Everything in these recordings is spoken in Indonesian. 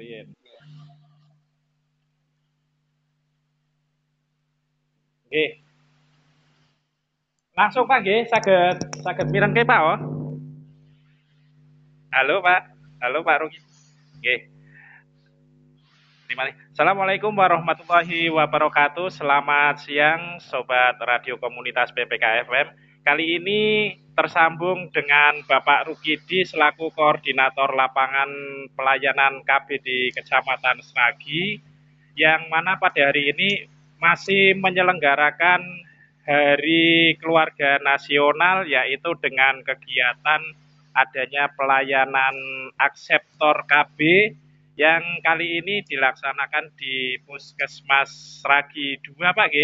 Riyen. Nggih. Langsung Pak nggih, saged saged mirengke Pak oh. Halo Pak. Halo Pak Ruki. Nggih. Terima kasih. Assalamualaikum warahmatullahi wabarakatuh. Selamat siang Sobat Radio Komunitas PPKFM. Kali ini tersambung dengan Bapak Rukidi selaku Koordinator Lapangan Pelayanan KB di Kecamatan Sragi yang mana pada hari ini masih menyelenggarakan Hari Keluarga Nasional yaitu dengan kegiatan adanya pelayanan akseptor KB yang kali ini dilaksanakan di Puskesmas Sragi 2 Pak G.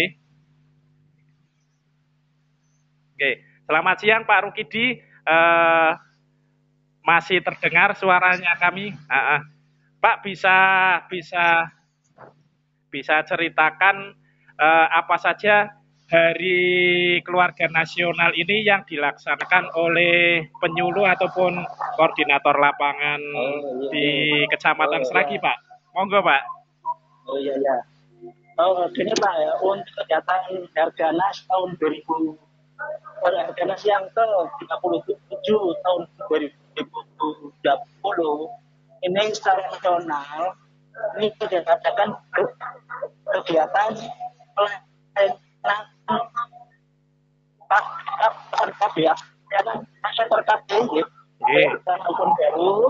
Oke, selamat siang Pak Rukidi. Uh, masih terdengar suaranya kami. Uh, uh. Pak bisa bisa bisa ceritakan uh, apa saja Hari Keluarga Nasional ini yang dilaksanakan oleh penyuluh ataupun koordinator lapangan oh, iya, di iya. Kecamatan oh, Seragi, iya. Pak. Monggo, Pak. Oh iya iya. Oh, gini Pak ya, untuk kegiatan Harganas tahun 2000 Harganas yang ke 37 tahun 2020 ini secara nasional ini kegiatan kegiatan Pak, Pak, ya, ya kan, terkabul, gitu. Dan baru,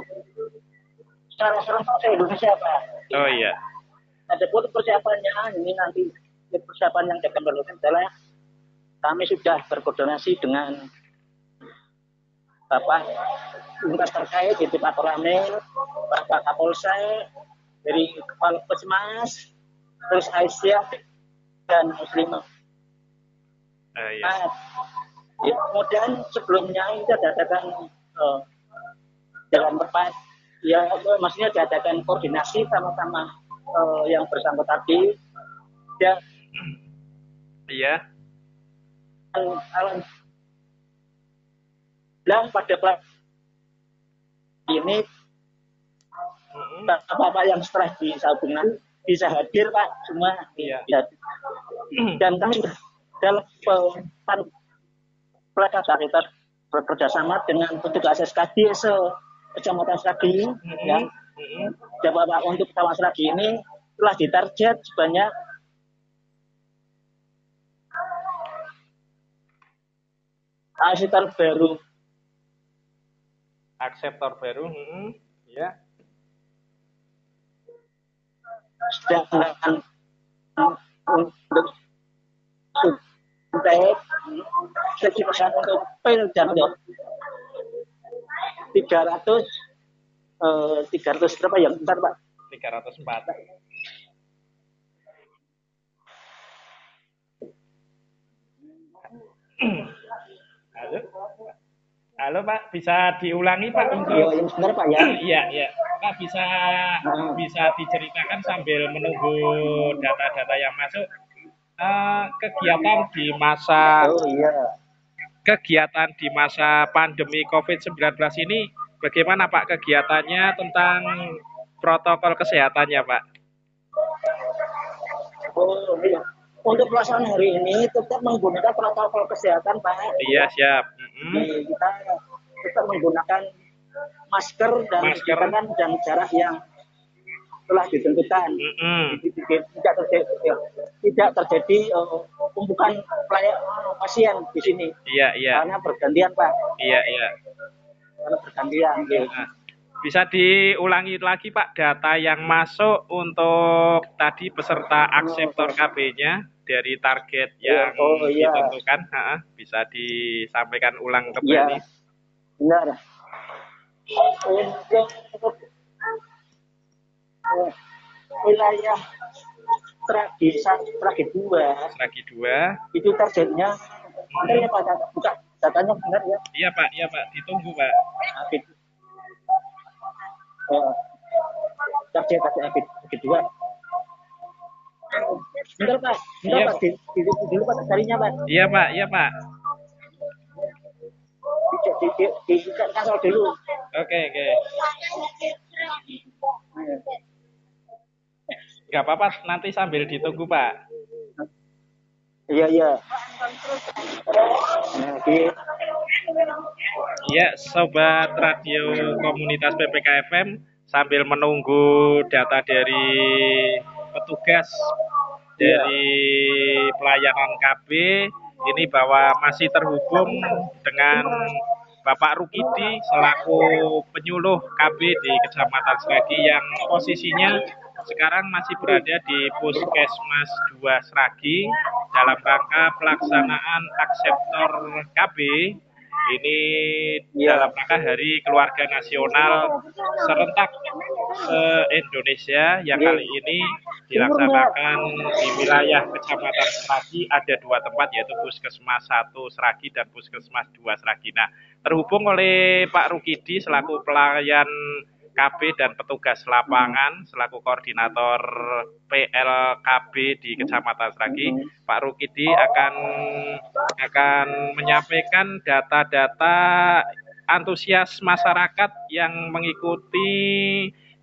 secara serentak se Indonesia, Pak. Oh iya. Ada pun persiapannya, ini nanti persiapan yang kita perlukan adalah kami sudah berkoordinasi dengan Bapak lintas terkait yaitu Pak Koramil, Bapak Kapolsek, dari Kepala Puskesmas, terus Aisyah dan Muslimah Uh, iya. Nah, ya, kemudian sebelumnya itu diadakan uh, dalam tempat. Ya maksudnya diadakan koordinasi sama-sama uh, yang bersangkutan tadi. Ya. Iya alam bilang pada ini bapak-bapak yang setelah di sabungan bisa hadir pak semua iya. dan kami dalam pelaksanaan kita bekerjasama dengan petugas SKD se Kecamatan Sragi mm -hmm. ya. Mm -hmm. untuk Kecamatan Sragi ini telah ditarget sebanyak akseptor baru. Akseptor baru mm -hmm. ya. Sedangkan untuk baik pesan untuk pil dan tiga ratus eh, tiga ratus berapa ya? Bentar pak. tiga ratus empat halo halo pak bisa diulangi pak untuk oh, yang benar pak ya iya iya pak bisa nah. bisa diceritakan sambil menunggu data-data yang masuk uh, kegiatan di masa oh, iya. kegiatan di masa pandemi COVID-19 ini bagaimana Pak kegiatannya tentang protokol kesehatannya Pak? Oh iya. Untuk pelaksanaan hari ini tetap menggunakan protokol kesehatan Pak. Iya siap. Mm -hmm. kita tetap menggunakan masker dan masker. dan jarak yang telah ditentukan. Mm -hmm. Tidak terjadi, ya, tidak terjadi uh, tumpukan pelayan uh, pasien di sini. Iya, iya. Karena bergantian, Pak. Iya, iya. Karena bergantian. Ya. Nah, bisa diulangi lagi, Pak, data yang masuk untuk tadi peserta akseptor KB-nya dari target iya, yang oh, iya. ditentukan. Ha, bisa disampaikan ulang kembali. Iya. Benar. Untuk wilayah Tragi Tragi dua Tragi dua itu targetnya benar ya Pak buka datanya benar ya iya Pak iya Pak ditunggu Pak uh, target target Abid dua Bentar Pak, bentar iya, Pak, dulu Pak carinya Pak. Iya Pak, iya Pak. Di, di, di, di, di, di dulu. Oke, oke. Okay. Gak apa-apa, nanti sambil ditunggu Pak. Iya, iya. Nah, di, Ya, sobat radio komunitas PPKFM sambil menunggu data dari petugas dari pelayanan KB ini bahwa masih terhubung dengan Bapak Rukidi selaku penyuluh KB di Kecamatan Seragi yang posisinya sekarang masih berada di Puskesmas 2 Seragi dalam rangka pelaksanaan akseptor KB ini Iya. dalam rangka Hari Keluarga Nasional serentak se-Indonesia yang Iya. kali ini dilaksanakan di wilayah Kecamatan Seragi ada dua tempat yaitu Puskesmas 1 Seragi dan Puskesmas 2 Seragi. Nah, terhubung oleh Pak Rukidi selaku pelayan KB dan petugas lapangan selaku koordinator PLKB di Kecamatan Seragi, Pak Rukidi akan akan menyampaikan data-data antusias masyarakat yang mengikuti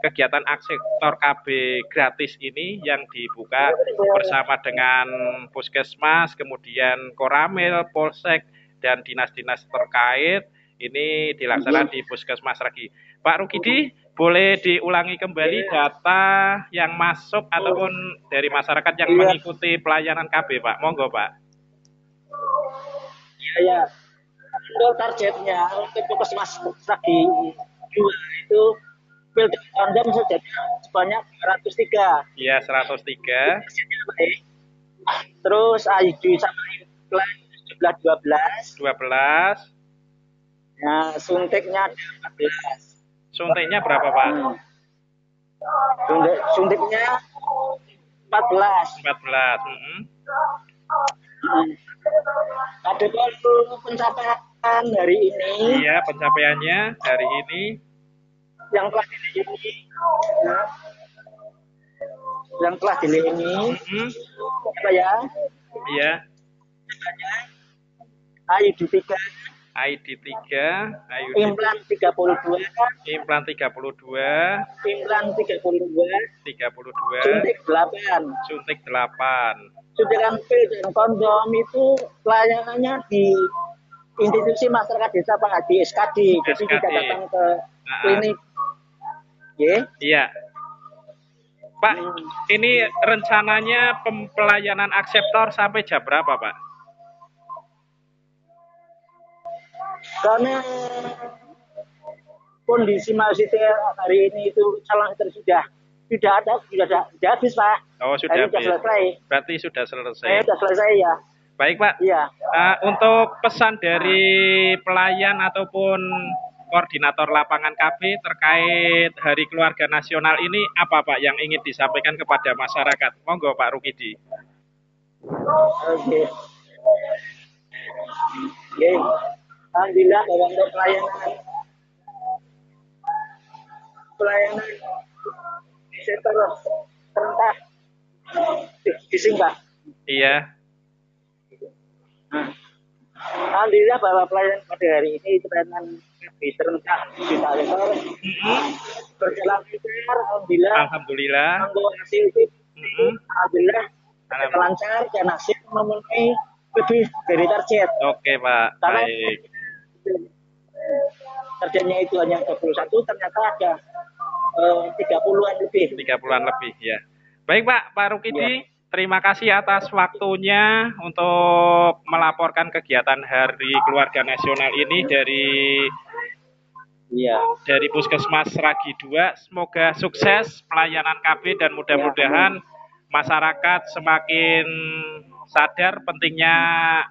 kegiatan aksektor KB gratis ini yang dibuka bersama dengan Puskesmas, kemudian Koramil, Polsek, dan dinas-dinas terkait ini dilaksanakan di Puskesmas Ragi. Pak Rukidi, boleh diulangi kembali data yang masuk ataupun dari masyarakat yang Iya. mengikuti pelayanan KB, Pak? Monggo, Pak. iya, iya. Untuk targetnya untuk puskesmas lagi dua itu filter kondom saja sebanyak 203. Iya, 103, Hasilnya baik. Terus ID sama implan jumlah 12. 12. Nah, suntiknya ada 14. Suntiknya berapa, Pak? Hmm. Suntik, suntiknya 14. 14. Mm-mm. Hmm. Ada baru pencapaian hari ini Iya, pencapaiannya hari ini yang telah dilayani. Nah, yang telah dilayani Mm-mm. apa ya? Iya, ID 3, ID 3, ID implan 32, implan 32, implan 32, 32, suntik 8. suntik 8. Suntikan pil dan kondom itu pelayanannya di institusi masyarakat desa Pak di SKD, jadi SKD. tidak datang ke Nah, klinik. Ya. Iya. Pak, Hmm. ini rencananya pelayanan akseptor sampai jam berapa, Pak? karena kondisi masjid hari ini itu calon istri sudah tidak ada sudah ada sudah habis pak Oh, sudah Hari sudah habis. selesai Berarti sudah selesai. sudah selesai ya Baik, Pak. iya Eh, untuk pesan dari pelayan ataupun koordinator lapangan KB terkait Hari Keluarga Nasional ini apa Pak yang ingin disampaikan kepada masyarakat? Monggo Pak Rukidi. oke. Oke. Alhamdulillah untuk pelayanan. Pelayanan sektor rendah dising pak. Iya, Nah, Alhamdulillah bahwa pelayanan pada hari ini pelayanan lebih serentak di sektor Mm-mm. berjalan lancar, alhamdulillah. Alhamdulillah. Hasil itu, Mm-mm. alhamdulillah Alhamdulillah. lancar dan hasil memenuhi lebih dari target. Oke Pak, Karena baik. targetnya itu hanya 21, ternyata ada eh, 30-an lebih. 30-an lebih ya. Baik Pak, Pak Rukidi, terima kasih atas waktunya untuk melaporkan kegiatan Hari Keluarga Nasional ini dari Iya. dari Puskesmas Ragi 2. Semoga sukses pelayanan KB dan mudah-mudahan masyarakat semakin sadar pentingnya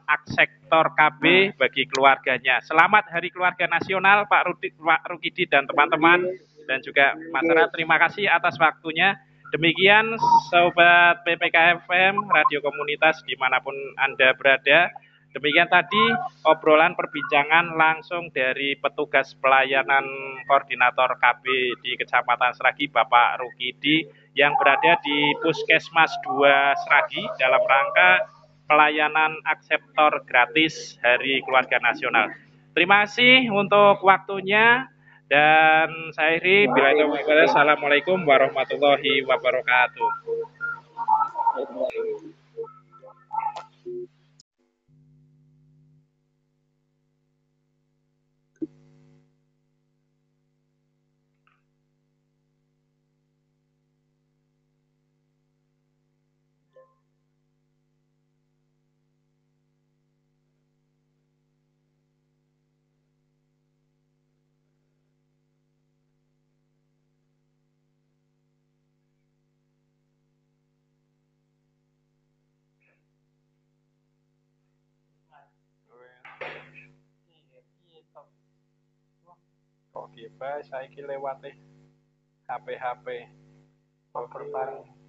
aksektor KB bagi keluarganya. Selamat Hari Keluarga Nasional Pak Rudi- Pak Rukidi dan teman-teman dan juga masyarakat. Terima kasih atas waktunya. Demikian Sobat PPKFM, Radio Komunitas di mana pun Anda berada. Demikian tadi obrolan perbincangan langsung dari petugas pelayanan koordinator KB di Kecamatan Seragi, Bapak Rukidi, yang berada di Puskesmas 2 Seragi dalam rangka pelayanan akseptor gratis Hari Keluarga Nasional. Terima kasih untuk waktunya dan saya Iri, bila Assalamualaikum warahmatullahi wabarakatuh. Tiba saya lewat HP HP Over bareng.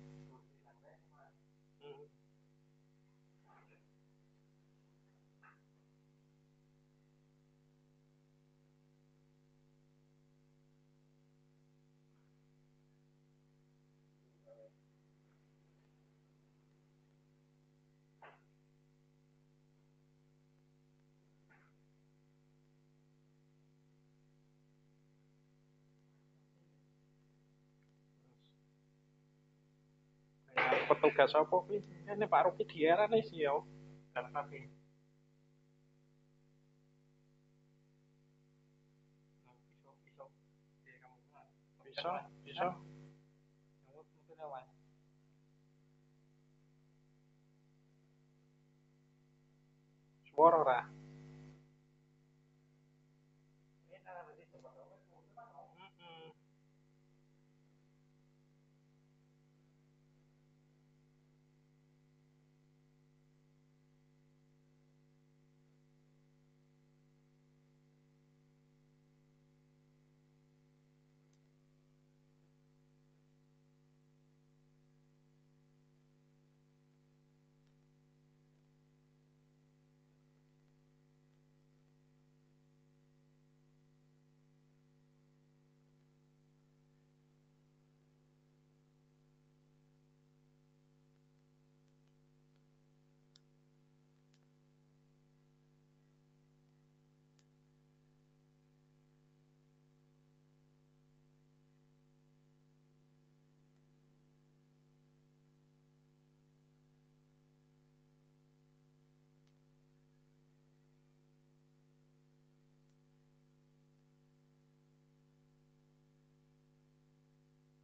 Petugas apa kuwi? Ini Pak Ruki diarani sih ya. Tapi bisa bisa Suara ora?